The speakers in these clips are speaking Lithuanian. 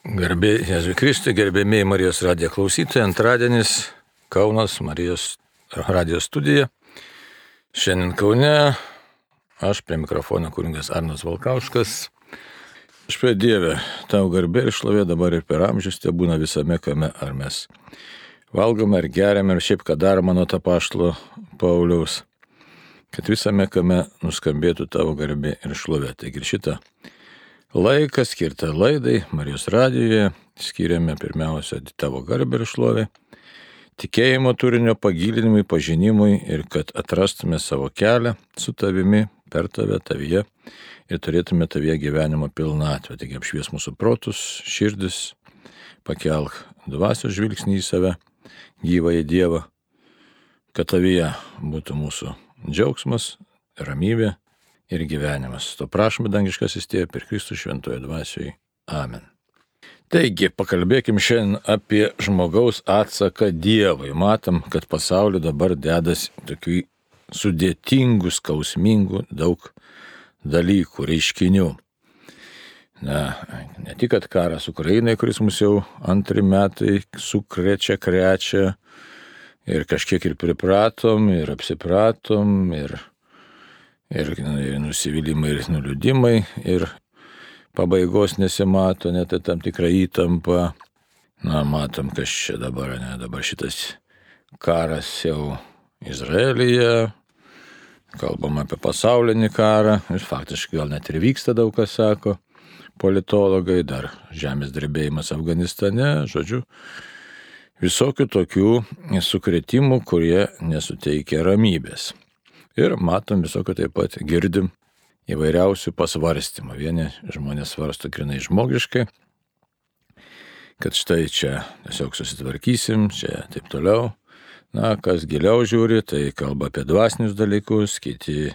Garbė Jėzui Kristui, gerbėmiai Marijos radijo klausytojai, antradienis Kaunas Marijos radijo studija. Šiandien Kaune aš prie mikrofono kūringas Arnas Valkauškas. Aš prie Dievę, tau garbė ir šlovė dabar ir per amžius te būna visame kame, ar mes valgome, ar geriame, ar šiaip ką daro mano tą paštlo Pauliaus, kad visame kame nuskambėtų tavo garbė ir šlovė. Taigi ir šitą Laiką skirtą laidai Marijos radijoje skiriame pirmiausia tavo garbę ir šlovę, tikėjimo turinio pagilinimui, pažinimui ir kad atrastume savo kelią su tavimi, per tave, tavyje ir turėtume tavyje gyvenimo pilnatvę. Taigi apšvies mūsų protus, širdis, pakelk dvasios žvilgsnį į save, gyvą į Dievą, kad tavyje būtų mūsų džiaugsmas, ramybė ir gyvenimas. To prašome dangiškasis tėvė per Kristų šventojo dvasioje. Amen. Taigi, pakalbėkim šiandien apie žmogaus atsaką Dievui. Matom, kad pasauliu dabar dedas tokių sudėtingų, skausmingų daug dalykų, reiškinių. Na, ne tik, kad karas Ukrainai, kuris mus jau antri metai sukrečia, krečia ir kažkiek ir pripratom, ir apsipratom, ir ir, ir nusivylimai, ir nuliūdimai, ir pabaigos nesimato, net tam tikra įtampa. Na, matom, kas čia dabar, ne, dabar šitas karas jau Izraelyje, kalbam apie pasaulinį karą, ir faktiškai gal net ir vyksta daug kas sako, politologai, dar žemės drebėjimas Afganistane, žodžiu, visokių tokių sukretimų, kurie nesuteikia ramybės. Ir matom visokio taip pat girdim įvairiausių pasvarstymų. Vieni žmonės svarsto grinai žmogiškai, kad štai čia tiesiog susitvarkysim, čia taip toliau. Na, kas giliau žiūri, tai kalba apie dvasinius dalykus, kiti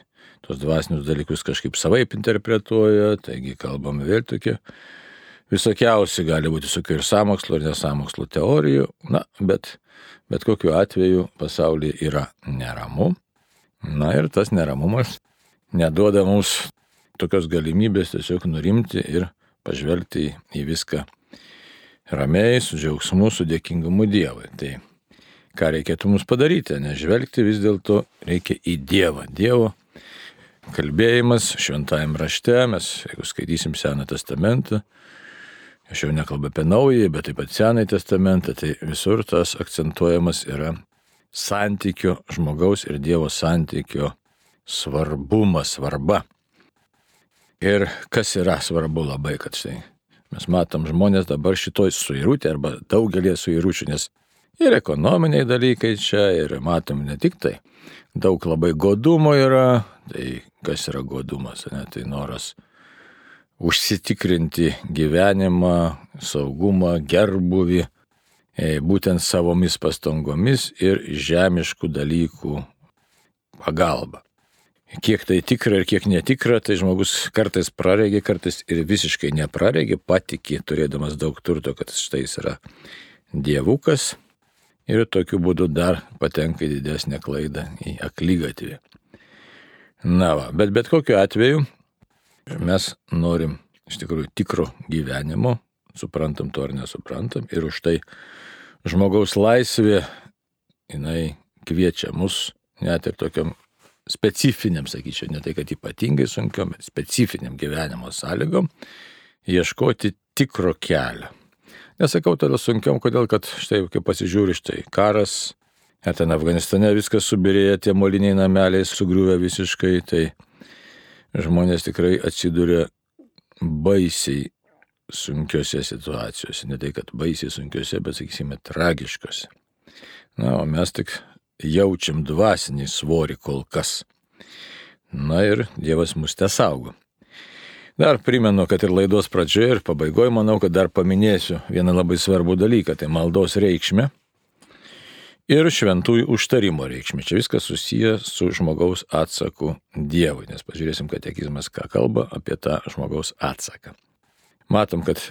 tos dvasinius dalykus kažkaip savaip interpretuoja, taigi kalbam vėl tokie visokiausi, gali būti visokių ir samokslo, ir nesamokslo teorijų, na, bet, bet kokiu atveju pasaulyje yra neramu. Na ir tas neramumas neduoda mums tokios galimybės tiesiog nurimti ir pažvelgti į viską ramiai, su džiaugsmu, su dėkingumu Dievui. Tai ką reikėtų mums padaryti, nežvelgti vis dėlto reikia į Dievą. Dievo kalbėjimas šventajame rašte, mes jeigu skaitysim Seną testamentą, aš jau nekalbu apie naująjį, bet taip pat Senąjį testamentą, tai visur tas akcentuojamas yra santykio, žmogaus ir Dievo santykio svarbumas, svarba. Ir kas yra svarbu labai, kad štai mes matom žmonės dabar šitoj suirutė arba daugelį suiručių, nes ir ekonominiai dalykai čia, ir matom ne tik tai, daug labai godumo yra, tai kas yra godumas, ne, tai noras užsitikrinti gyvenimą, saugumą, gerbuvį, E, būtent savomis pastangomis ir žemiškų dalykų pagalba. Kiek tai tikra ir kiek netikra, tai žmogus kartais praregė, kartais ir visiškai nepraregė, patikė, turėdamas daug turto, kad štai jis yra dievukas ir tokiu būdu dar patenka į didesnę klaidą, į aklygatvį. Na, va, bet bet kokiu atveju mes norim iš tikrųjų tikro gyvenimo, suprantam to ar nesuprantam ir už tai žmogaus laisvė, jinai kviečia mus net ir tokiam specifiniam, sakyčiau, ne tai kad ypatingai sunkiam, bet specifiniam gyvenimo sąlygom, ieškoti tikro kelio. Nesakau tada sunkiam, kodėl, kad štai, kai pasižiūri, štai karas, net ten Afganistane viskas subirėję, tie moliniai nameliai sugriuvę visiškai, tai žmonės tikrai atsiduria baisiai sunkiose situacijose, ne tai kad baisiai sunkiose, bet sakysime tragiškose. Na, o mes tik jaučiam dvasinį svorį kol kas. Na ir Dievas mus te saugo. Dar primenu, kad ir laidos pradžioje ir pabaigoje manau, kad dar paminėsiu vieną labai svarbų dalyką - tai maldos reikšmė ir šventųjų užtarimo reikšmė. Čia viskas susiję su žmogaus atsaku Dievui, nes pažiūrėsim, kad tekizmas ką kalba apie tą žmogaus atsaką matom, kad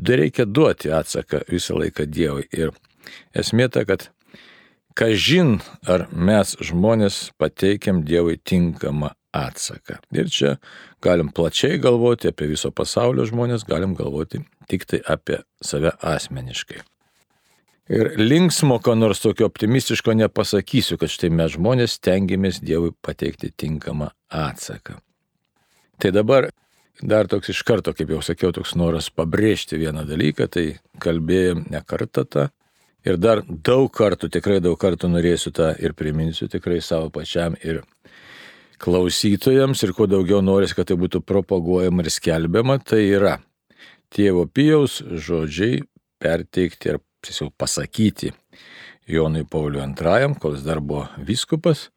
dar reikia duoti atsaką visą laiką Dievui. Ir esmė ta, kad kažin ar mes žmonės pateikiam Dievui tinkamą atsaką. Ir čia galim plačiai galvoti apie viso pasaulio žmonės, galim galvoti tik tai apie save asmeniškai. Ir linksmo, ko nors tokio optimistiško nepasakysiu, kad štai mes žmonės stengiamės Dievui pateikti tinkamą atsaką. Tai dabar dar toks iš karto, kaip jau sakiau, toks noras pabrėžti vieną dalyką, tai kalbėjom ne kartą tą. Ir dar daug kartų, tikrai daug kartų norėsiu tą ir priminsiu tikrai savo pačiam ir klausytojams ir kuo daugiau norės, kad tai būtų propaguojama ir skelbiama, tai yra tėvo Pijaus žodžiai perteikti ir tiesiog pasakyti Jonui Pauliui II, kol jis dar buvo vyskupas.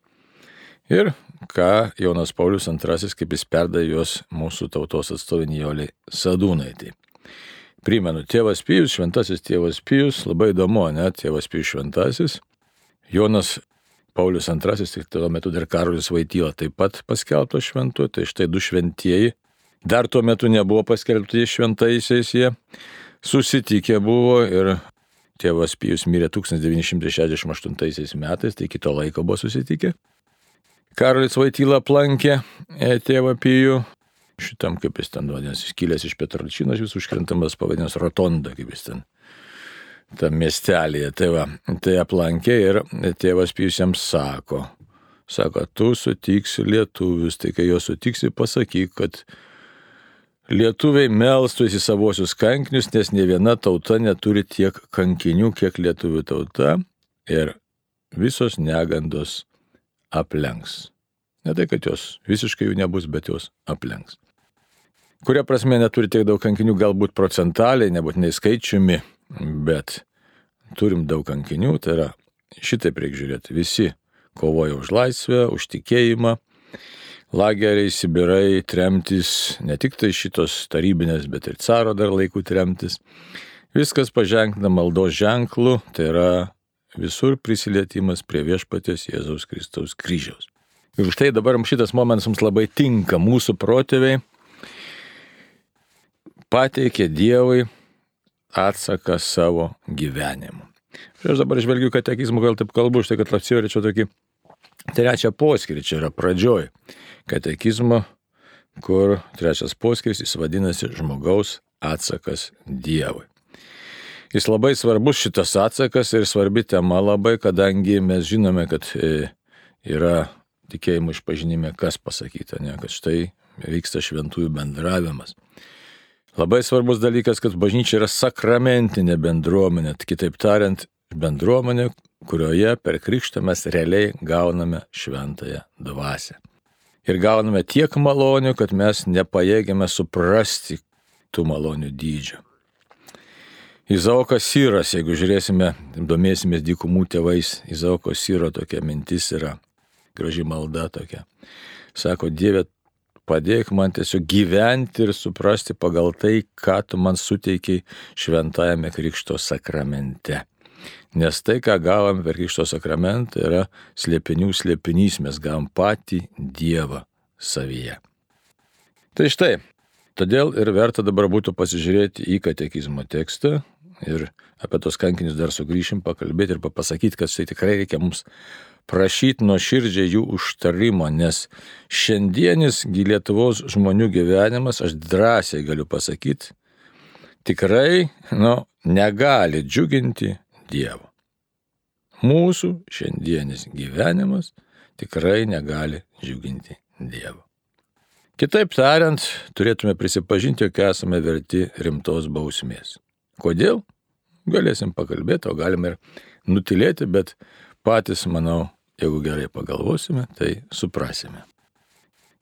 Ir ką Jonas Paulius II, kaip jis perdavė juos mūsų tautos atstovė Nijolė Sadūnaitė. Primenu, tėvas Pijus, šventasis tėvas Pijus, labai įdomu, ne, tėvas Pijus šventasis. Jonas Paulius II, tik tuo metu dar Karolis Vaityla taip pat paskelbto šventu, tai štai du šventieji. Dar tuo metu nebuvo paskelbti šventaisiais jie. Susitikę buvo ir tėvas Pijus mirė 1968 metais, tai kito laiko buvo susitikę. Karolis Vaityla aplankė e, tėvą Pijų, šitam, kaip jis ten vadinasi, kilęs iš Petralčinos, vis užkrintamas pavadinęs Rotonda, kaip jis ten tam miestelėje. Tai, va, tai aplankė ir tėvas Pijus jam sako, sako, tu sutiksi lietuvius, tai kai juos sutiksi, pasakyk, kad lietuviai melstusi savosius kankinius, nes ne viena tauta neturi tiek kankinių, kiek lietuvių tauta ir visos negandos aplenks. Ne tai, kad jos visiškai jų nebus, bet jos aplenks. Kuria prasme neturi tiek daug kankinių, galbūt procentaliai, nebūtinai skaičiumi, Bet turim daug kankinių, tai yra šitaip reikia žiūrėti. Visi kovoja už laisvę, už tikėjimą. Lageriai, Sibirai, tremtis, ne tik tai šitos tarybinės, bet ir caro dar laikų tremtis. Viskas paženkina maldos ženklu, tai yra visur prisilietimas prie viešpatės Jėzaus Kristaus kryžiaus. Ir už tai dabar šitas momentas mums labai tinka. Mūsų protėviai pateikė Dievui atsaką savo gyvenimu. Ir aš dabar žvelgiu katekizmų, gal taip kalbu, štai kad apsiverčiau tokį trečią poskirį, čia yra pradžioj katekizmo, kur trečias poskiris jis vadinasi žmogaus atsakas Dievui. Jis labai svarbus šitas atsakas ir svarbi tema labai, kadangi mes žinome, kad e, yra tikėjimo išpažinime kas pasakyta, ne, kad štai vyksta šventųjų bendravimas. Labai svarbus dalykas, kad bažnyčia yra sakramentinė bendruomenė, kitaip tariant, bendruomenė, kurioje per krikštą mes realiai gauname šventąją dvasę. Ir gauname tiek malonių, kad mes nepajėgiame suprasti tų malonių dydžio. Izaukas Syras, jeigu žiūrėsime, domėsimės dykumų tėvais, Izaoko Syro tokia mintis yra, graži malda tokia. Sako, Dieve, padėk man tiesiog gyventi ir suprasti pagal tai, ką tu man suteikiai šventajame Krikšto sakramente. Nes tai, ką gavom per Krikšto sakramentą, yra slėpinių slėpinys, mes gavom patį Dievą savyje. Tai štai, todėl ir verta dabar būtų pasižiūrėti į katekizmo tekstą ir apie tos kankinius dar sugrįšim, pakalbėti ir papasakyti, kad tai tikrai reikia mums prašyti nuoširdžiai jų užtarimo, nes šiandienis Lietuvos žmonių gyvenimas, aš drąsiai galiu pasakyti, tikrai nu, negali džiuginti Dievo. Mūsų šiandienis gyvenimas tikrai negali džiuginti Dievo. Kitaip tariant, turėtume prisipažinti, jog esame verti rimtos bausmės. Kodėl? Galėsim pakalbėti, o galime ir nutilėti, bet patys, manau, Jeigu gerai pagalvosime, tai suprasime.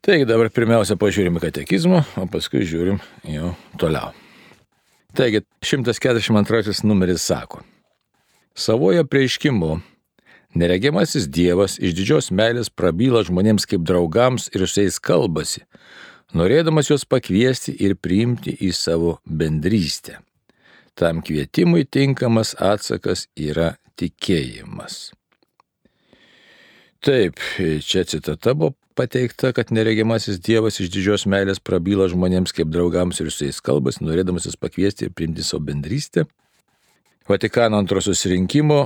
Taigi dabar pirmiausia pažiūrime katekizmą, o paskui žiūrim jau toliau. Taigi 142 numeris sako. Savojo prieiškimu neregimasis Dievas iš didžios meilės prabyla žmonėms kaip draugams ir su jais kalbasi, norėdamas juos pakviesti ir priimti į savo bendrystę. Tam kvietimui tinkamas atsakas yra tikėjimas. Taip, čia citata buvo pateikta, kad neregimasis Dievas iš didžios meilės prabyla žmonėms kaip draugams ir su jais kalbas, norėdamas jas pakviesti ir priimti savo bendrystę. Vatikano antrosios rinkimo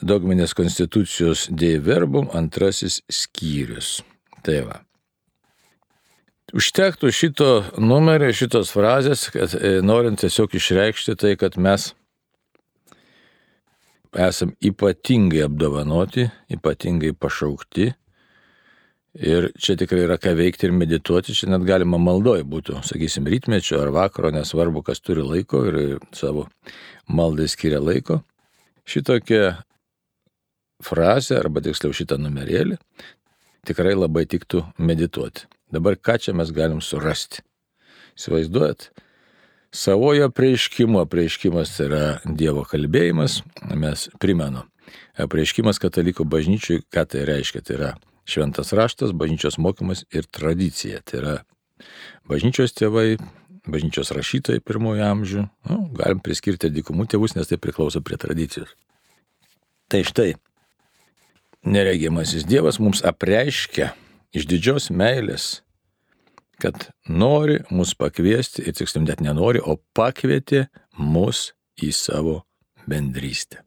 dogminės konstitucijos Dei Verbum antrasis skyrius. Tai va. Užtektų šito numerio, šitos frazės, kad e, norint tiesiog išreikšti tai, kad mes esam ypatingai apdovanoti, ypatingai pašaukti. Ir čia tikrai yra ką veikti ir medituoti, čia net galima maldoj būtų, sakysim, rytmečio ar vakaro, nesvarbu, kas turi laiko ir savo maldai skiria laiko. Šitokia frazė, arba tiksliau šitą numerėlį, tikrai labai tiktų medituoti. Dabar ką čia mes galim surasti? Įsivaizduojat? Savojo prieiškimo, prieiškimas yra Dievo kalbėjimas, mes primenu. Prieiškimas katalikų bažnyčiui, ką tai reiškia, tai yra šventas raštas, bažnyčios mokymas ir tradicija. Tai yra bažnyčios tėvai, bažnyčios rašytojai pirmojo amžių, nu, galim priskirti dikumų tėvus, nes tai priklauso prie tradicijos. Tai štai, neregimasis Dievas mums apreiškia iš didžios meilės kad nori mus pakviesti, ir tiksliau net nenori, o pakvietė mus į savo bendrystę.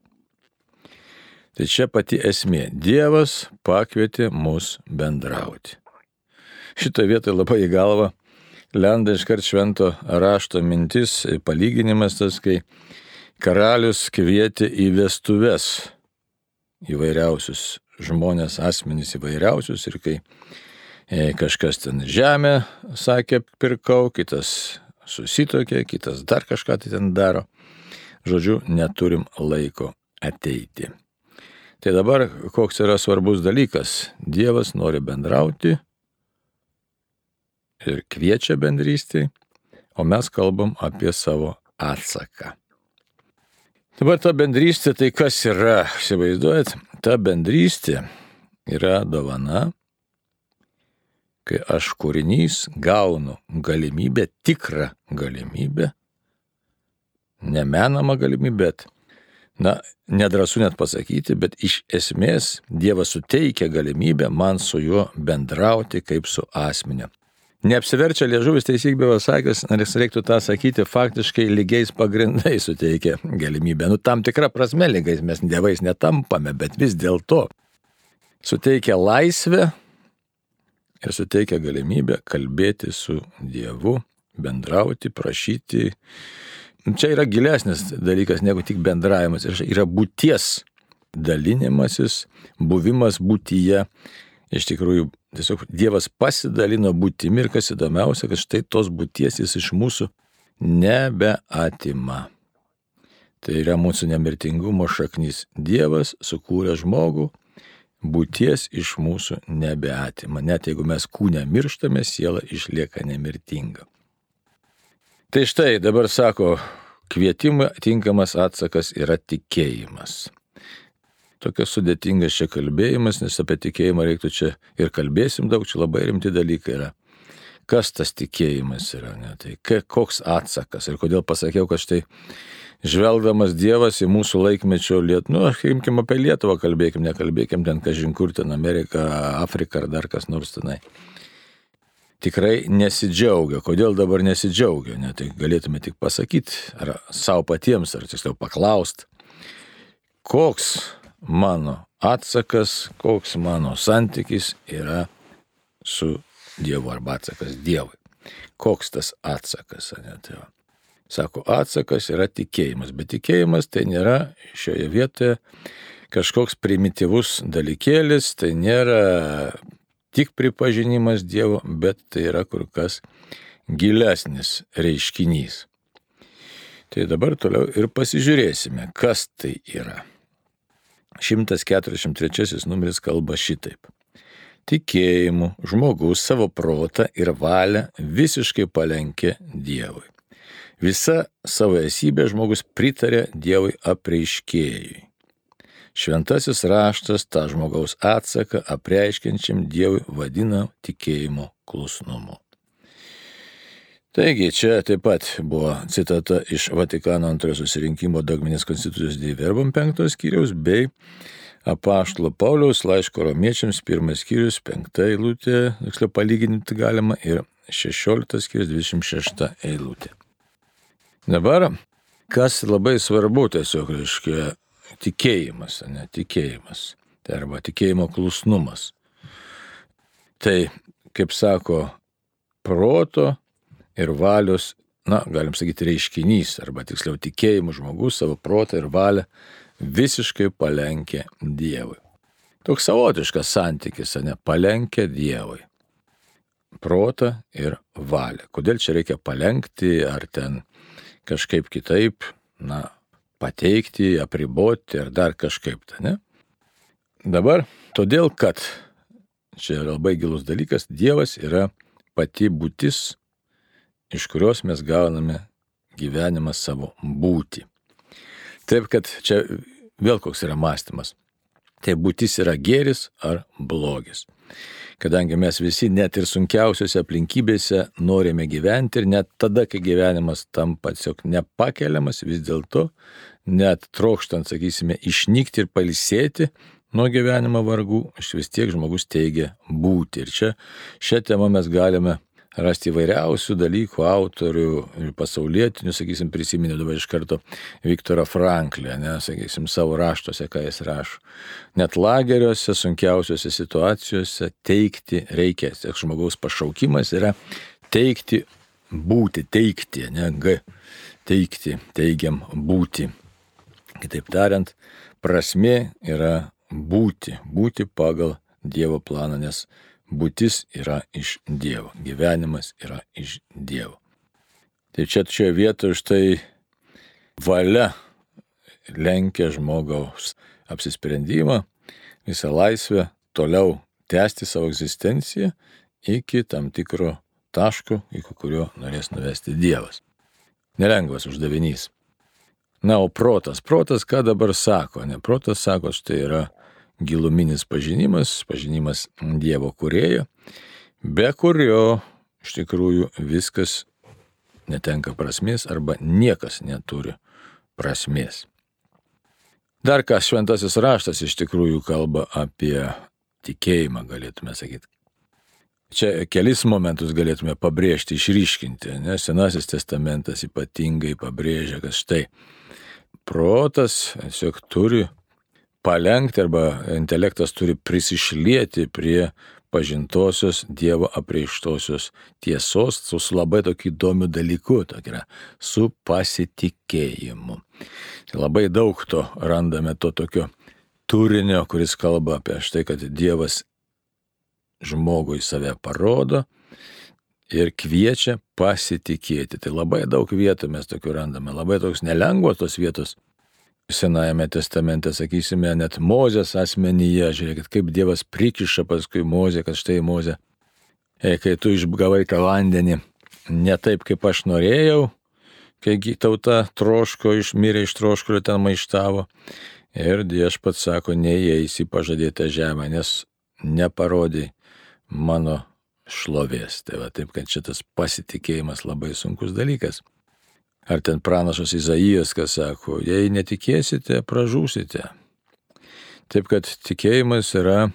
Tai čia pati esmė. Dievas pakvietė mus bendrauti. Šitoje vietoje labai į galvą lenda iškart švento rašto mintis, palyginimas tas, kai karalius kvietė į vestuves įvairiausius žmonės, asmenys įvairiausius ir kai E, kažkas ten žemę, sakė, pirkau, kitas susitokė, kitas dar kažką tai ten daro. Žodžiu, neturim laiko ateiti. Tai dabar koks yra svarbus dalykas. Dievas nori bendrauti ir kviečia bendrystį, o mes kalbam apie savo atsaką. Dabar ta bendrystė, tai kas yra, įsivaizduojat, ta bendrystė yra dovana, kai aš kūrinys gaunu galimybę, tikrą galimybę, nemenamą galimybę, bet, na, nedrasu net pasakyti, bet iš esmės Dievas suteikia galimybę man su juo bendrauti kaip su asmeniu. Neapsiverčia liežuvis teisyk be pasakęs, nes reiktų tą sakyti, faktiškai lygiais pagrindai suteikia galimybę. Nu, tam tikrą prasme lygiais mes dievais netampame, bet vis dėlto suteikia laisvę ir suteikia galimybę kalbėti su Dievu, bendrauti, prašyti. Čia yra gilesnis dalykas negu tik bendravimas, yra būties dalinimasis, buvimas būtyje. Iš tikrųjų, tiesiog Dievas pasidalino būtimi ir kas įdomiausia, kad štai tos būties jis iš mūsų nebeatima. Tai yra mūsų nemirtingumo šaknis. Dievas sukūrė žmogų, būties iš mūsų nebeatima. Net jeigu mes kūne mirštame, siela išlieka nemirtinga. Tai štai dabar sako, kvietimą tinkamas atsakas yra tikėjimas. Tokias sudėtingas čia kalbėjimas, nes apie tikėjimą reiktų čia ir kalbėsim daug, čia labai rimti dalykai yra. Kas tas tikėjimas yra, ne? tai koks atsakas ir kodėl pasakiau, kad štai žvelgdamas Dievas į mūsų laikmečio Lietuvą, nu, imkim apie Lietuvą, kalbėkim, nekalbėkim ten, kažin kur ten Amerika, Afrika ar dar kas nors tenai. Tikrai nesidžiaugia. Kodėl dabar nesidžiaugia? Ne, tai galėtume tik pasakyti, ar savo patiems, ar tiksliau paklausti, koks mano atsakas, koks mano santykis yra su Dievu arba atsakas Dievui. Koks tas atsakas, ne, tai va. Sako, atsakas yra tikėjimas, bet tikėjimas tai nėra šioje vietoje kažkoks primityvus dalykėlis, tai nėra tik pripažinimas Dievo, bet tai yra kur kas gilesnis reiškinys. Tai dabar toliau ir pasižiūrėsime, kas tai yra. 143 numeris kalba šitaip. Tikėjimu žmogus savo protą ir valią visiškai palenkė Dievui. Visa savo esybė žmogus pritarė Dievui apreiškėjui. Šventasis raštas tą žmogaus atsaką apreiškiančiam Dievui vadina tikėjimo klusnumu. Taigi čia taip pat buvo citata iš Vatikano antrojo susirinkimo dogminės konstitucijos Deiverbam penktos skyriaus bei apaštalo Pauliaus laiško romiečiams pirmas skyrius penkta eilutė, tiksliau palyginti galima, ir šešioliktas skyrius dvidešimt šešta eilutė. Dabar, kas labai svarbu tiesiog, reiškia, tikėjimas, ne tikėjimas, tai arba tikėjimo klusnumas. Tai, kaip sako proto ir valios, na, galim sakyti, reiškinys, arba tiksliau tikėjimų žmogus savo protą ir valią visiškai palenkė Dievui. Toks savotiškas santykis, ne, palenkė Dievui. Protą ir valią. Kodėl čia reikia palenkti, ar ten kažkaip kitaip, na, pateikti, apriboti ir dar kažkaip, ta, ne? Dabar, todėl kad, čia labai gilus dalykas, Dievas yra pati būtis, iš kurios mes gauname gyvenimą savo būti. Taip kad čia vėl koks yra mąstymas. Tai būtis yra gėris ar blogis. Kadangi mes visi net ir sunkiausiose aplinkybėse norime gyventi ir net tada, kai gyvenimas tampa tiesiog nepakeliamas, vis dėlto net trokštant, sakysime, išnykti ir palisėti nuo gyvenimo vargų, aš vis tiek žmogus teigia būti. Ir čia šią temą mes galime rasti įvairiausių dalykų, autorių pasaulietinių, sakysim, prisiminiau dabar iš karto Viktorą Franklį, ne, sakysim, savo raštuose, ką jis rašo. Net lageriuose, sunkiausiose situacijose teikti reikia, tiek žmogaus pašaukimas yra teikti, būti, teikti, ne, G, teikti, teigiam būti. Kitaip tariant, prasme yra būti, būti pagal Dievo planą, nes būtis yra iš Dievo, gyvenimas yra iš Dievo. Tai čia šioje vietoje štai valia lenkia žmogaus apsisprendimą, visą laisvę toliau tęsti savo egzistenciją iki tam tikro taško, iki kurio norės nuvesti Dievas. Nelengvas uždavinys. Na, o protas, protas ką dabar sako? Ne, protas sako, štai yra giluminis pažinimas, pažinimas Dievo kurėjo, be kurio iš tikrųjų viskas netenka prasmės arba niekas neturi prasmės. Dar ką šventasis raštas iš tikrųjų kalba apie tikėjimą, galėtume sakyti. Čia kelis momentus galėtume pabrėžti, išryškinti, nes Senasis testamentas ypatingai pabrėžia, kad štai protas tiesiog turi palenkti arba intelektas turi prisišlieti prie pažintosios Dievo apreištosios tiesos su labai tokiu įdomiu dalyku, tokia yra, su pasitikėjimu. Labai daug to randame to tokio turinio, kuris kalba apie štai, kad Dievas žmogui save parodo ir kviečia pasitikėti. Tai labai daug vietų mes tokių randame, labai toks nelengvos tos vietos Senajame testamente, sakysime, net Mozės asmenyje, žiūrėkit, kaip Dievas prikiša paskui Mozę, kad štai Mozė, e, kai tu išgavai tą vandenį, ne taip, kaip aš norėjau, kai tauta troško, išmirė iš troškulio ten maištavo. Ir Dievas pats sako, neįeis į pažadėtą žemę, nes neparodai mano šlovės. Tai va taip, kad šitas pasitikėjimas labai sunkus dalykas. Ar ten pranašas Izaijas, kas sako, jei netikėsite, pražūsite. Taip kad tikėjimas yra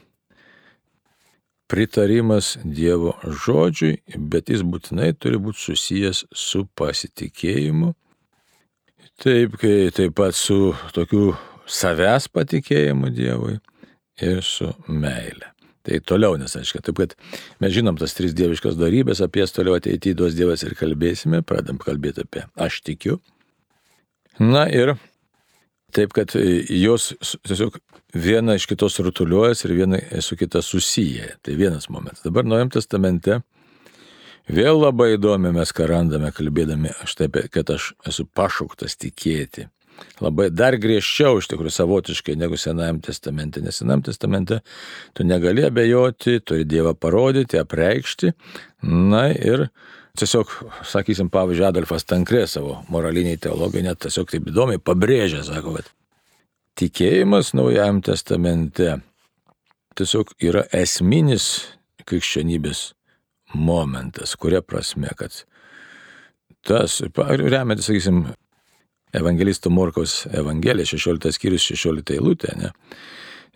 pritarimas Dievo žodžiui, bet jis būtinai turi būti susijęs su pasitikėjimu. Taip, kai taip pat su tokiu savęs patikėjimu Dievui ir su meile. Tai toliau, nes aišku, taip kad mes žinom tas tris dieviškas darybės, apie jas toliau ateityje duos Dievas ir kalbėsime, pradam kalbėti apie aš tikiu. Na ir taip, kad jos tiesiog viena iš kitos rutuliuojas ir viena su kita susiję. Tai vienas momentas. Dabar Naujam testamente vėl labai įdomi mes ką randame, kalbėdami aš taip, kad aš esu pašauktas tikėti labai dar griežčiau iš tikrųjų savotiškai negu Senajam testamente. Nes Senajam testamente tu negali abejoti, turi Dievą parodyti, apreikšti. Na ir tiesiog, sakysim, pavyzdžiui, Adolfas Tankrė savo moraliniai teologai net tiesiog taip įdomiai pabrėžia, sako, kad tikėjimas Naujajam testamente tiesiog yra esminis krikščionybės momentas, kuria prasme, kad tas, remiantis, sakysim, evangelisto Morkaus Evangelija, 16 skyrius, 16 eilutė, ne?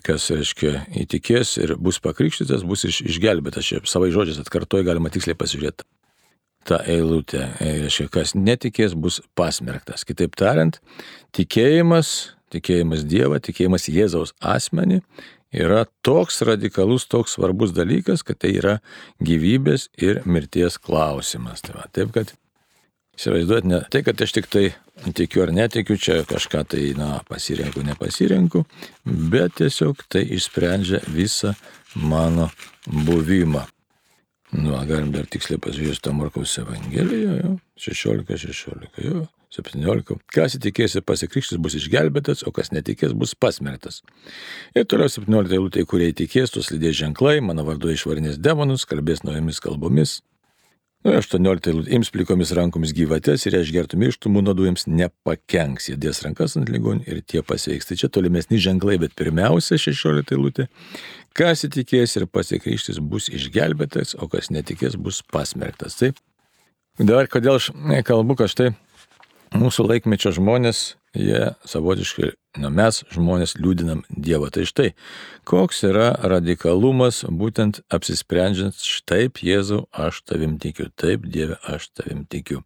kas, reiškia, įtikės ir bus pakrikštytas, bus iš, išgelbėtas. Čia savai žodžiais atkartoju, galima tiksliai pasižiūrėti tą eilutę. Reiškia, kas netikės, bus pasmerktas. Kitaip tariant, tikėjimas, tikėjimas Dievą, tikėjimas Jėzaus asmenį yra toks radikalus, toks svarbus dalykas, kad tai yra gyvybės ir mirties klausimas. Tai va, taip kad įsivaizduot ne tai, kad aš tik tai tikiu ar netikiu, čia kažką tai, na, pasirenku, nepasirenku, bet tiesiog tai išsprendžia visą mano buvimą. Nu, galim dar tiksliai pasižiūrėti tą Markaus Evangeliją, jo, 16, 16, jo, 17. Kas įtikės ir pasikrikštis bus išgelbėtas, o kas netikės bus pasmerktas. Ir toliau 17 eilutė, kurie įtikės, tos lydės ženklai, mano vardu išvarinės demonus, kalbės naujomis kalbomis, Nu, 18 eilutė, ims plikomis rankomis gyvatės ir išgertų mirštų, nuodų jiems nepakenks, jie dės rankas ant ligonių ir tie pasveiks. Tai čia tolimesni ženklai, bet pirmiausia 16 eilutė, kas įtikės ir pasikrikštis bus išgelbėtas, o kas netikės bus pasmerktas. Taip. Dabar kodėl aš kalbu, kad štai mūsų laikmečio žmonės jie savotiškai, nu mes žmonės liūdinam Dievą. Tai štai, koks yra radikalumas būtent apsisprendžiant, štaip Jėzau, aš tavim tikiu, taip Dieve, aš tavim tikiu.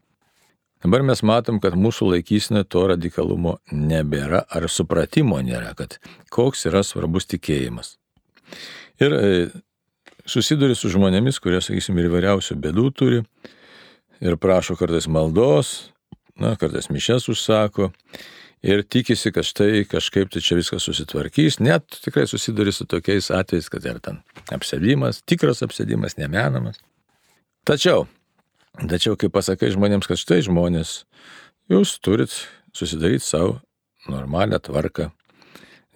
Dabar mes matom, kad mūsų laikysime to radikalumo nebėra ar supratimo nėra, kad koks yra svarbus tikėjimas. Ir e, susiduri su žmonėmis, kurie, sakysim, ir įvairiausių bėdų turi ir prašo kartais maldos, na, kartais mišes užsako ir tikisi, kad štai kažkaip tai čia viskas susitvarkys. Net tikrai susiduri su tokiais atvejais, kad ir ten apsėdimas, tikras apsėdimas, nemenamas. Tačiau, tačiau, kai pasakai žmonėms, kad štai žmonės, jūs turit susidaryti savo normalią tvarką,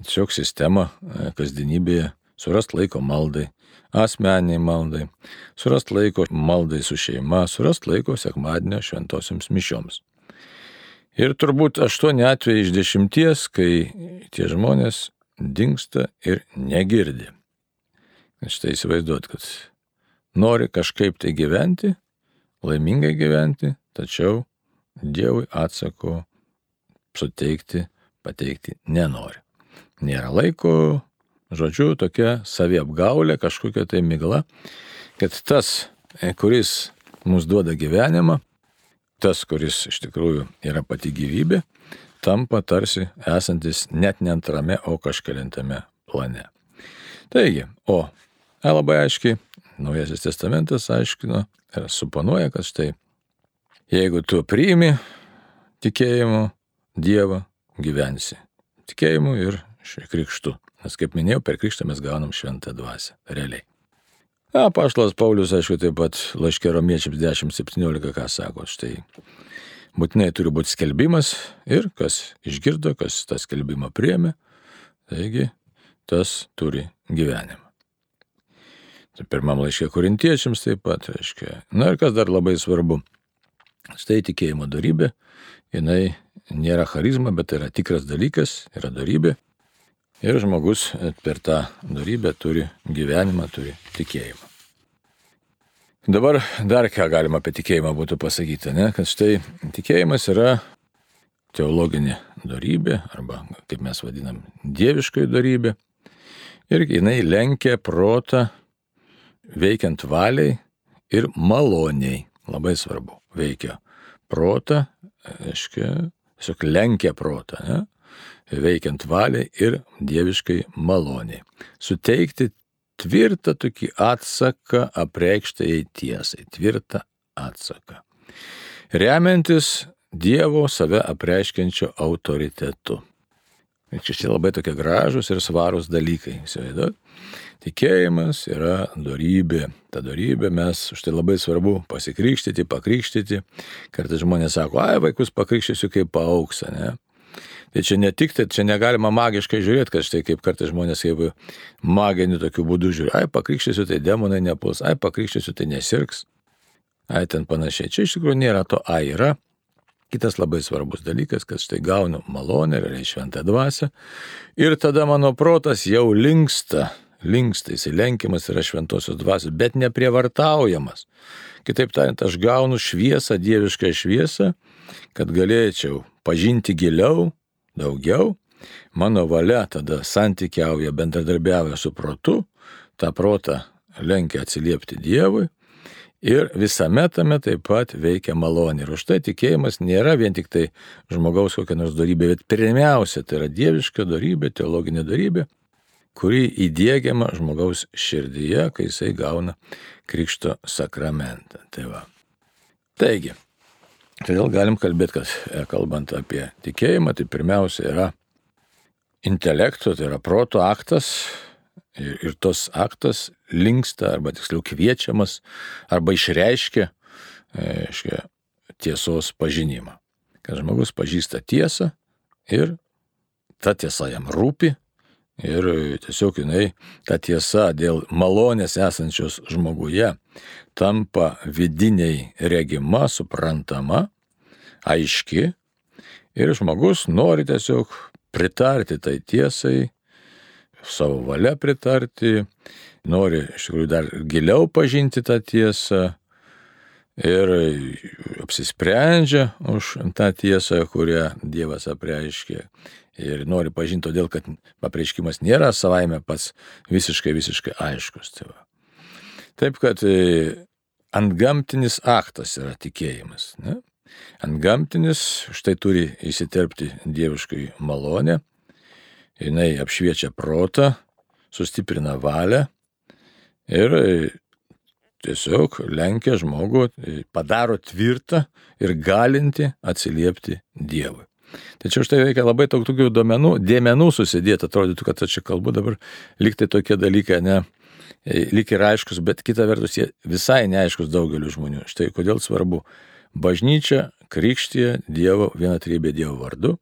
tiesiog sistemą e, kasdienybėje, surast laiko maldai, asmeniai maldai, surast laiko maldai su šeima, surast laiko sekmadienio šventosiams mišioms. Ir turbūt aštuoni atvejai iš dešimties, kai tie žmonės dinksta ir negirdi. Štai įsivaizduot, kad nori kažkaip tai gyventi, laimingai gyventi, tačiau Dievui atsako suteikti, pateikti nenori. Nėra laiko, žodžiu, tokia saviapgaulė, kažkokia tai migla, kad tas, kuris mums duoda gyvenimą, tas, kuris iš tikrųjų yra pati gyvybė, tampa tarsi esantis net ne antrame, o kažkelintame plane. Taigi, o labai aiškiai, Naujasis testamentas aiškino ir suponuoja, kad štai, jeigu tu priimi tikėjimu Dievą, gyvensi tikėjimu ir krikštu. Nes kaip minėjau, per krikštą mes gaunam šventą dvasę, realiai. Na, paštas Paulius, aišku, taip pat laiškė romiečiams 10.17, ką sako, štai būtinai turi būti skelbimas ir kas išgirdo, kas tą skelbimą priemė, taigi tas turi gyvenimą. Tai pirmam laiškė korintiečiams taip pat, reiškia. Na ir kas dar labai svarbu, štai tikėjimo darybė, jinai nėra charizma, bet yra tikras dalykas, yra darybė. Ir žmogus per tą darybę turi gyvenimą, turi tikėjimą. Dabar dar ką galima apie tikėjimą būtų pasakyti, ne? kad štai tikėjimas yra teologinė darybė, arba kaip mes vadinam, dieviškai darybė. Ir jinai lenkia protą veikiant valiai ir maloniai. Labai svarbu. Veikia protą, aiškiai, tiesiog lenkia protą. Ne? Veikiant valiai ir dieviškai maloniai. Suteikti tvirtą tokį atsaką apreikštai tiesai, tvirtą atsaką. Remiantis Dievo save apreiškiančio autoritetu. Čia čia labai tokie gražus ir svarūs dalykai. Įsivaizduot? Tikėjimas yra darybė. Ta darybė mes, už tai labai svarbu pasikrikštyti, pakrikštyti. Kartais žmonės sako, ai, vaikus pakrikštysiu kaip paauksą, ne? Tai čia ne tik, tai čia negalima magiškai žiūrėti, kad štai kaip kartais žmonės kaip maginiu tokiu būdu žiūri, ai pakrikštysiu, tai demonai nepuls, ai pakrikštysiu, tai nesirgs, ai ten panašiai. Čia iš tikrųjų nėra to ai yra. Kitas labai svarbus dalykas, kad štai gaunu malonę, realiai šventą dvasę ir tada mano protas jau linksta, linksta, jis lenkiamas yra šventosios dvasios, bet neprievartaujamas. Kitaip tariant, aš gaunu šviesą, dievišką šviesą, kad galėčiau pažinti giliau, daugiau, mano valia tada santykiauja, bendradarbiauja su protu, tą protą lenkia atsiliepti Dievui ir visame tame taip pat veikia malonė. Ir už tai tikėjimas nėra vien tik tai žmogaus kokia nors darybė, bet pirmiausia tai yra dieviška darybė, teologinė darybė. kuri įdėgiama žmogaus širdyje, kai jisai gauna krikšto sakramentą. Tai va. Taigi, todėl galim kalbėti, kad e, kalbant apie tikėjimą, tai pirmiausia yra intelekto, tai yra proto aktas. Ir, ir tos aktas linksta, arba tiksliau kviečiamas, arba išreiškia, e, tiesos pažinimą. Kad žmogus pažįsta tiesą ir ta tiesa jam rūpi ir tiesiog jinai, ta tiesa dėl malonės esančios žmoguje tampa vidiniai regima, suprantama, aiški. Ir žmogus nori tiesiog pritarti tai tiesai, savo valia pritarti, nori iš tikrųjų dar giliau pažinti tą tiesą ir apsisprendžia už tą tiesą, kurią Dievas apreiškė ir nori pažinti todėl, kad apreiškimas nėra savaime pats visiškai, visiškai aiškus. Tai va. Taip, kad e, antgamtinis aktas yra tikėjimas. Ne? Antgamtinis štai turi įsiterpti dieviškai malonę, jinai apšviečia protą, sustiprina valią ir e, tiesiog lenkia žmogų, e, padaro tvirtą ir galinti atsiliepti Dievui. Tačiau štai reikia labai daug tokių duomenų, dėmenų susidėti, atrodytų, kad aš čia kalbu dabar, liktai tokie dalykai, ne, e, lyg ir aiškus, bet kita vertus jie visai neaiškus daugeliu žmonių. Štai kodėl svarbu. Bažnyčia krikštyje Dievo, viena trybė Dievo vardu.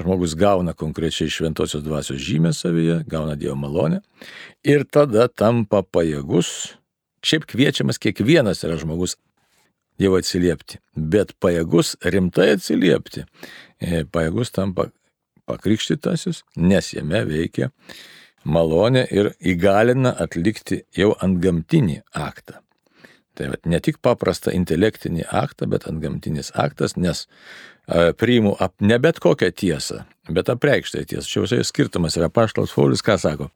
Žmogus gauna konkrečiai šventosios dvasios žymę savyje, gauna Dievo malonę ir tada tampa pajėgus. Šiaip kviečiamas kiekvienas yra žmogus Dievo atsiliepti, bet pajėgus rimtai atsiliepti pajėgus tampa pakrikštytasis, nes jame veikia malonė ir įgalina atlikti jau ant gamtinį aktą. Tai vat, ne tik paprastą intelektinį aktą, bet ant gamtinis aktas, nes e, priimu ap, ne bet kokią tiesą, bet apreikštą tiesą. Čia visai skirtumas yra paštalas Faulis, ką sako.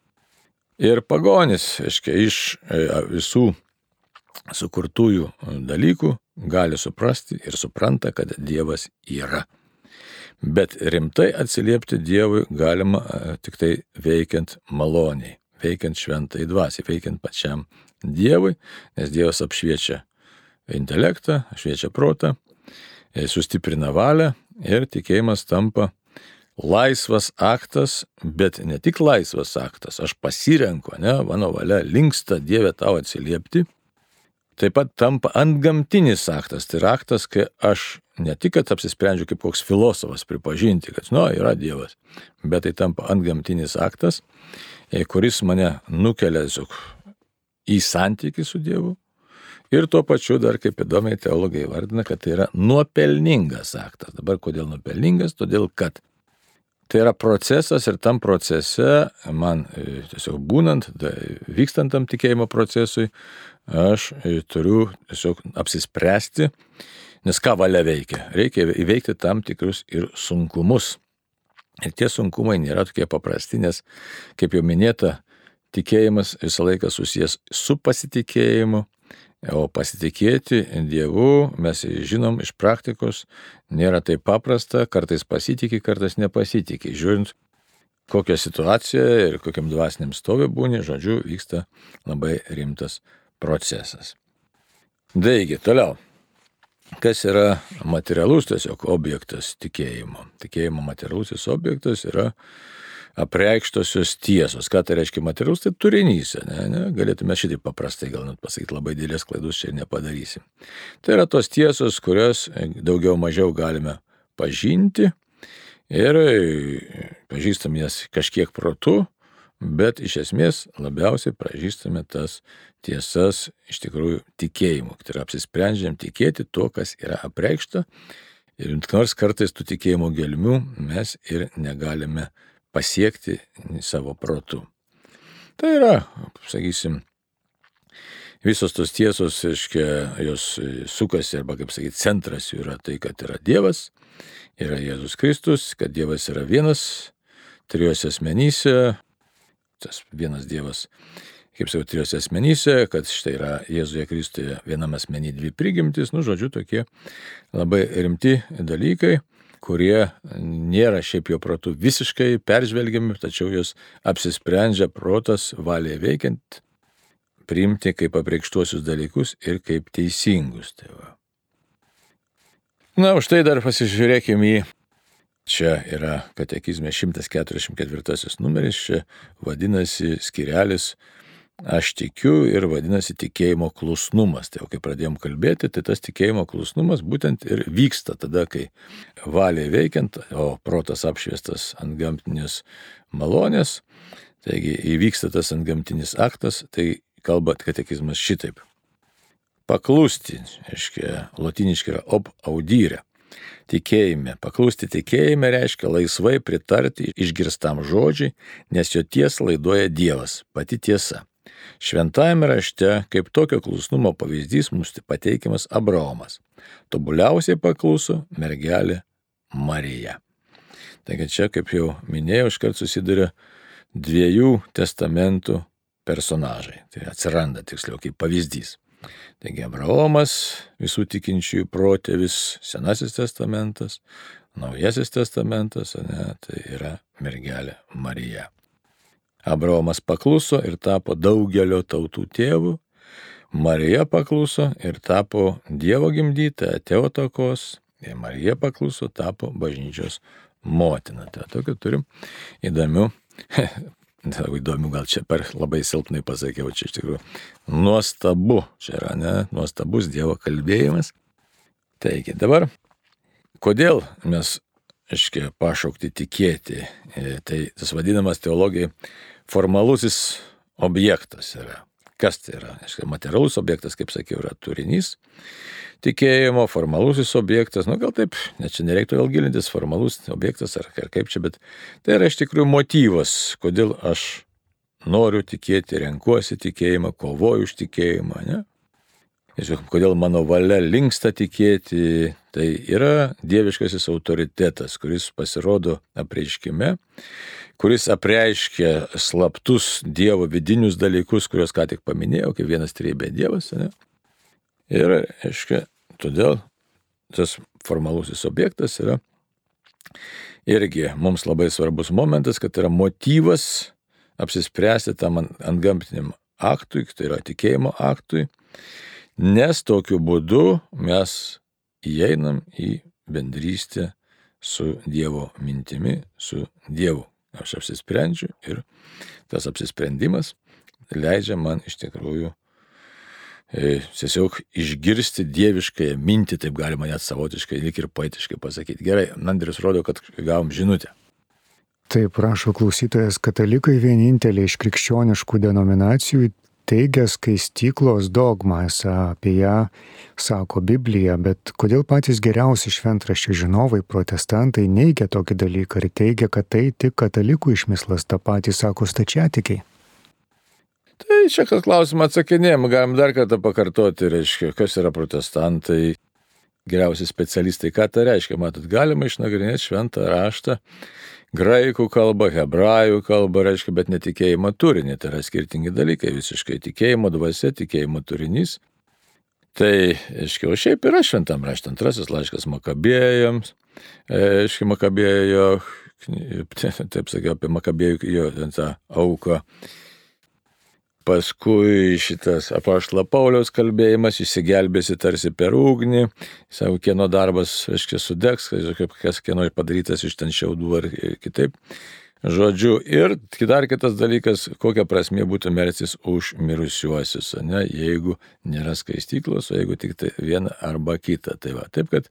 Ir pagonis, aiškiai, iš e, visų sukurtųjų dalykų gali suprasti ir supranta, kad Dievas yra. Bet rimtai atsiliepti Dievui galima e, tik tai veikiant maloniai, veikiant šventai dvasiai, veikiant pačiam Dievui, nes Dievas apšviečia intelektą, apšviečia protą, e, sustiprina valią ir tikėjimas tampa laisvas aktas, bet ne tik laisvas aktas, aš pasirenku, ne, mano valia linksta Dievė tau atsiliepti, taip pat tampa antgamtinis aktas. Tai yra aktas, kai aš ne tik, kad apsisprendžiu kaip koks filosofas pripažinti, kad, nu, yra Dievas, bet tai tampa antgamtinis aktas, e, kuris mane nukelia tiesiog į santykių su Dievu. Ir tuo pačiu dar kaip įdomiai teologai vardina, kad tai yra nuopelningas aktas. Dabar kodėl nuopelningas? Todėl, kad Tai yra procesas ir tam procese man e, tiesiog būnant, vykstant tam tikėjimo procesui, aš turiu tiesiog apsispręsti, nes ką valia veikia. Reikia įveikti tam tikrus ir sunkumus. Ir tie sunkumai nėra tokie paprasti, nes, kaip jau minėta, tikėjimas visą laiką susijęs su pasitikėjimu, O pasitikėti Dievu, mes žinom iš praktikos, nėra taip paprasta, kartais pasitikė, kartais nepasitikė. Žiūrint, kokią situaciją ir kokiam dvasiniam stovė būni, žodžiu, vyksta labai rimtas procesas. Taigi, toliau. Kas yra materialus tiesiog objektas tikėjimo? Tikėjimo materialusis objektas yra apreikštosios tiesos. Ką tai reiškia materialus, tai turinys. Ne, ne? Galėtume šitaip paprastai gal net pasakyti, labai didelės klaidus čia nepadarysim. Tai yra tos tiesos, kurias daugiau mažiau galime pažinti ir pažįstam jas kažkiek protu, bet iš esmės labiausiai pažįstame tas tiesas iš tikrųjų tikėjimu. Tai yra apsisprendžiam tikėti tuo, kas yra apreikšta. Ir nors kartais tų tikėjimo gelmių mes ir negalime pasiekti savo protu. Tai yra, sakysim, visos tos tiesos, aiškia, jos sukasi, arba kaip sakyti, centras jų yra tai, kad yra Dievas, yra Jėzus Kristus, kad Dievas yra vienas, trijose asmenyse, tas vienas Dievas, kaip sakau, trijose asmenyse, kad štai yra Jėzuje Kristuje vienam asmenį dvi prigimtis, nu, žodžiu, tokie labai rimti dalykai kurie nėra šiaip jo protų visiškai peržvelgiami, tačiau jos apsisprendžia protas valiai veikiant priimti kaip apreikštuosius dalykus ir kaip teisingus. Tai va. Na, už tai dar pasižiūrėkime į, čia yra katekizme 144 numeris, čia vadinasi skirelis aš tikiu ir vadinasi tikėjimo klusnumas. Tai jau kai pradėjom kalbėti, tai tas tikėjimo klusnumas būtent ir vyksta tada, kai valiai veikiant, o protas apšviestas ant gamtinės malonės, taigi įvyksta tas ant gamtinis aktas, tai kalba katekizmas šitaip. Paklusti, aiškiai, latiniškai yra ob audyrė. Tikėjime. Paklusti tikėjime reiškia laisvai pritarti išgirstam žodžiui, nes jo tiesą laiduoja Dievas, pati tiesa. Šventajame rašte kaip tokio klusnumo pavyzdys mums pateikiamas Abraomas. Tobuliausiai pakluso mergelė Marija. Taigi čia, kaip jau minėjau, iškart susiduria dviejų testamentų personažai. Tai atsiranda tiksliau kaip pavyzdys. Taigi Abraomas, visų tikinčiųjų protėvis, Senasis testamentas, Naujasis testamentas, ne, tai yra mergelė Marija. Abraomas pakluso ir tapo daugelio tautų tėvų, Marija pakluso ir tapo Dievo gimdyta, Teotokos, ir Marija pakluso, tapo bažnyčios motina. Tai tokių turim įdomių Labai įdomu, gal čia per labai silpnai pasakiau, čia iš tikrųjų nuostabu, čia yra ne, nuostabus Dievo kalbėjimas. Taigi dabar, kodėl mes, aiškiai, pašaukti tikėti, e, tai tas vadinamas teologijai formalusis objektas yra. Kas tai yra? Aiškiai, materialus objektas, kaip sakiau, yra turinys tikėjimo, formalusis objektas, nu gal taip, net čia nereiktų vėl gilintis, formalus objektas ar, ar kaip čia, bet tai yra iš tikrųjų motyvas, kodėl aš noriu tikėti, renkuosi tikėjimą, kovoju už tikėjimą, ne? Tiesiog, kodėl mano valia linksta tikėti, tai yra dieviškasis autoritetas, kuris pasirodo apreiškime, kuris apreiškia slaptus Dievo vidinius dalykus, kuriuos ką tik paminėjau, kaip vienas trybė Dievas. Ne? Ir, aiškiai, Todėl tas formalusis objektas yra irgi mums labai svarbus momentas, kad yra motyvas apsispręsti tam ant gamtiniam aktui, tai yra tikėjimo aktui, nes tokiu būdu mes įeinam į bendrystę su Dievo mintimi, su Dievu. Aš apsisprendžiu ir tas apsisprendimas leidžia man iš tikrųjų tiesiog išgirsti dieviškąją mintį, taip galima net savotiškai, lik ir poetiškai pasakyti. Gerai, Nandris rodo, kad gavom žinutę. Taip rašo klausytojas, katalikai vieninteliai iš krikščioniškų denominacijų teigia skaistyklos dogmą, esą apie ją sako Biblija, bet kodėl patys geriausi šventraščių žinovai, protestantai, neigia tokį dalyką ir teigia, kad tai tik katalikų išmislas, tą patį sako stačiatikiai. Tai čia kas klausimą atsakinėjom, galim dar kartą pakartoti, reiškia, kas yra protestantai, geriausi specialistai, ką tai reiškia. Matot, galima išnagrinėti šventą raštą, graikų kalbą, hebrajų kalbą, reiškia, bet netikėjimo turinį. Tai yra skirtingi dalykai visiškai. Tikėjimo dvasia, tikėjimo turinys. Tai, aiškiai, o šiaip yra šventam rašte antrasis laiškas Makabėjams, aiškiai, Makabėjo, taip sakiau, apie Makabėjų jo tą auką Paskui šitas apaštalo Pauliaus kalbėjimas, įsigelbėsi tarsi per ugnį, savo kieno darbas, aiškiai, sudegs, kas kieno padarytas iš ten šiaudų ar kitaip. Žodžiu, ir dar kitas dalykas, kokia prasmė būtų melsis už mirusiuosius, ne, jeigu nėra skaistyklos, o jeigu tik tai viena arba kita. Tai va, taip kad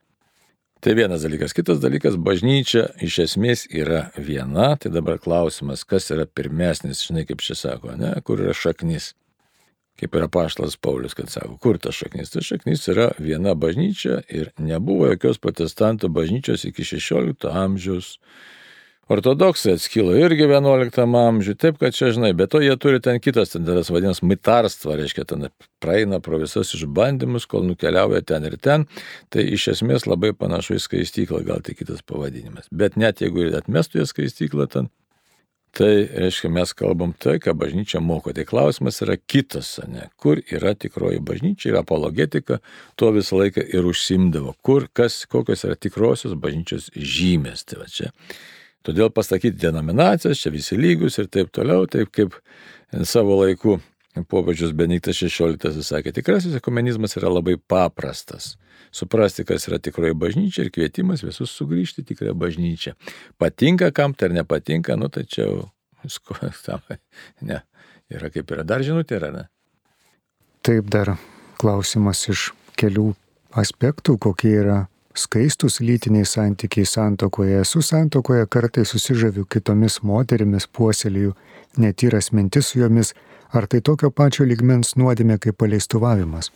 Tai vienas dalykas. Kitas dalykas, bažnyčia iš esmės yra viena. Tai dabar klausimas, kas yra pirmesnis, žinai, kaip čia sako, ne, kur yra šaknis. Kaip yra paštas Paulius, kad sako, kur ta šaknis. Ta šaknis yra viena bažnyčia ir nebuvo jokios protestantų bažnyčios iki 16 amžiaus. Ortodoksai atskilo irgi 11 amžiuje, taip kad čia, žinai, bet to jie turi ten kitas, ten tas vadinamas mitarstva, reiškia, ten praeina pro visas išbandymus, kol nukeliauja ten ir ten, tai iš esmės labai panašu į skaistyklą, gal tik kitas pavadinimas. Bet net jeigu ir atmestų jie skaistyklą ten, Tai reiškia, mes kalbam tai, ką bažnyčia moko. Tai klausimas yra kitas, ne? Kur yra tikroji bažnyčia, yra apologetika, tuo visą laiką ir užsimdavo. Kur, kas, kokios yra tikrosios bažnyčios žymės. Tai va čia. Todėl pasakyti denominacijas, čia visi lygus ir taip toliau, taip kaip savo laiku popiežius Benediktas XVI sakė, tikrasis ekumenizmas yra labai paprastas. Suprasti, kas yra tikroji bažnyčia ir kvietimas visus sugrįžti į tikrąją bažnyčią. Patinka kam tai ar nepatinka, nu čia visko tam. Ne, yra kaip yra. Dar žinutė yra, ne? Taip, dar klausimas iš kelių aspektų, kokie yra skaistus lytiniai santykiai santokoje. Esu santokoje kartai susižaviu kitomis moterimis, puoselėjų netyras mintis su jomis Ar tai tokio pačio ligmens nuodėmė kaip paleistuvavimas?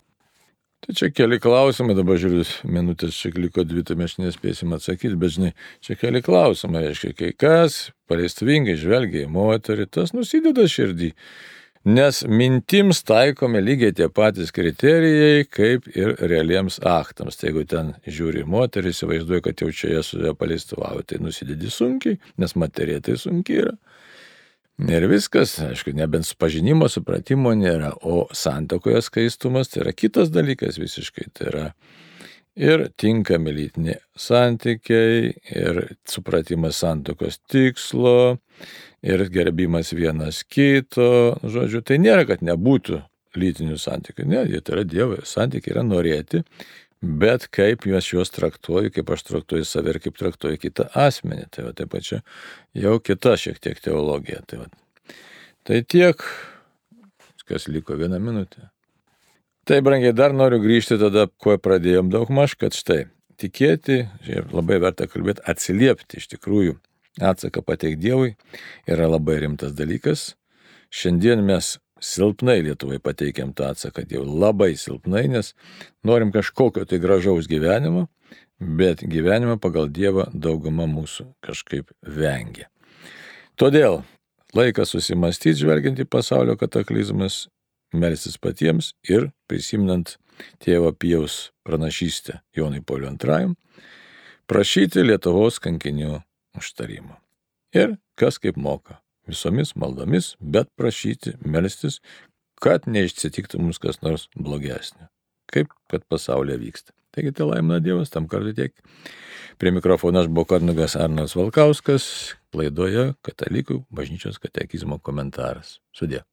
Tai čia keli klausimai, dabar žiūriu, minutės čia liko dvi, tai mes nespėsim atsakyti, bet žinai, čia keli klausimai, reiškia, kai kas paleistuvingai žvelgia į moterį, tas nusideda širdį. Nes mintims taikomi lygiai tie patys kriterijai, kaip ir realiems aktams. Tai jeigu ten žiūri moterį, įsivaizduoja, kad jau čia jie su ja paleistuvavo, tai nusidedi sunkiai, nes materija tai sunkiai yra. Ir viskas, aišku, nebent pažinimo, supratimo nėra, o santokoje skaistumas tai yra kitas dalykas visiškai. Tai yra ir tinkami lytiniai santykiai, ir supratimas santokos tikslo, ir gerbimas vienas kito. Žodžiu, tai nėra, kad nebūtų lytinių santykių. Ne, jie tai yra Dievo santykiai, yra norėti, bet kaip juos juos traktuoju, kaip aš traktuoju save ir kaip traktuoju kitą asmenį. Tai va taip pat čia jau kita šiek tiek teologija. Tai, va. tai tiek, kas liko vieną minutę. Tai, brangiai, dar noriu grįžti tada, kuo pradėjom daug maž, kad štai, tikėti, ir labai verta kalbėti, atsiliepti iš tikrųjų, atsaką pateikti Dievui yra labai rimtas dalykas. Šiandien mes silpnai Lietuvai pateikiam tą atsaką, jau labai silpnai, nes norim kažkokio tai gražaus gyvenimo, bet gyvenimą pagal Dievą dauguma mūsų kažkaip vengia. Todėl laikas susimastyti, žvelgiant į pasaulio kataklizmas, melsis patiems ir prisimnant tėvo Pijaus pranašystę Jonai Poliu II, prašyti Lietuvos kankinių užtarimo. Ir kas kaip moka visomis maldomis, bet prašyti, melstis, kad neišsitiktų mums kas nors blogesnio. Kaip kad pasaulyje vyksta. Taigi tai laimina Dievas, tam kartu tiek. Prie mikrofono aš buvau Karnugas Arnas Valkauskas, laidoje Katalikų bažnyčios katekizmo komentaras. Sudė.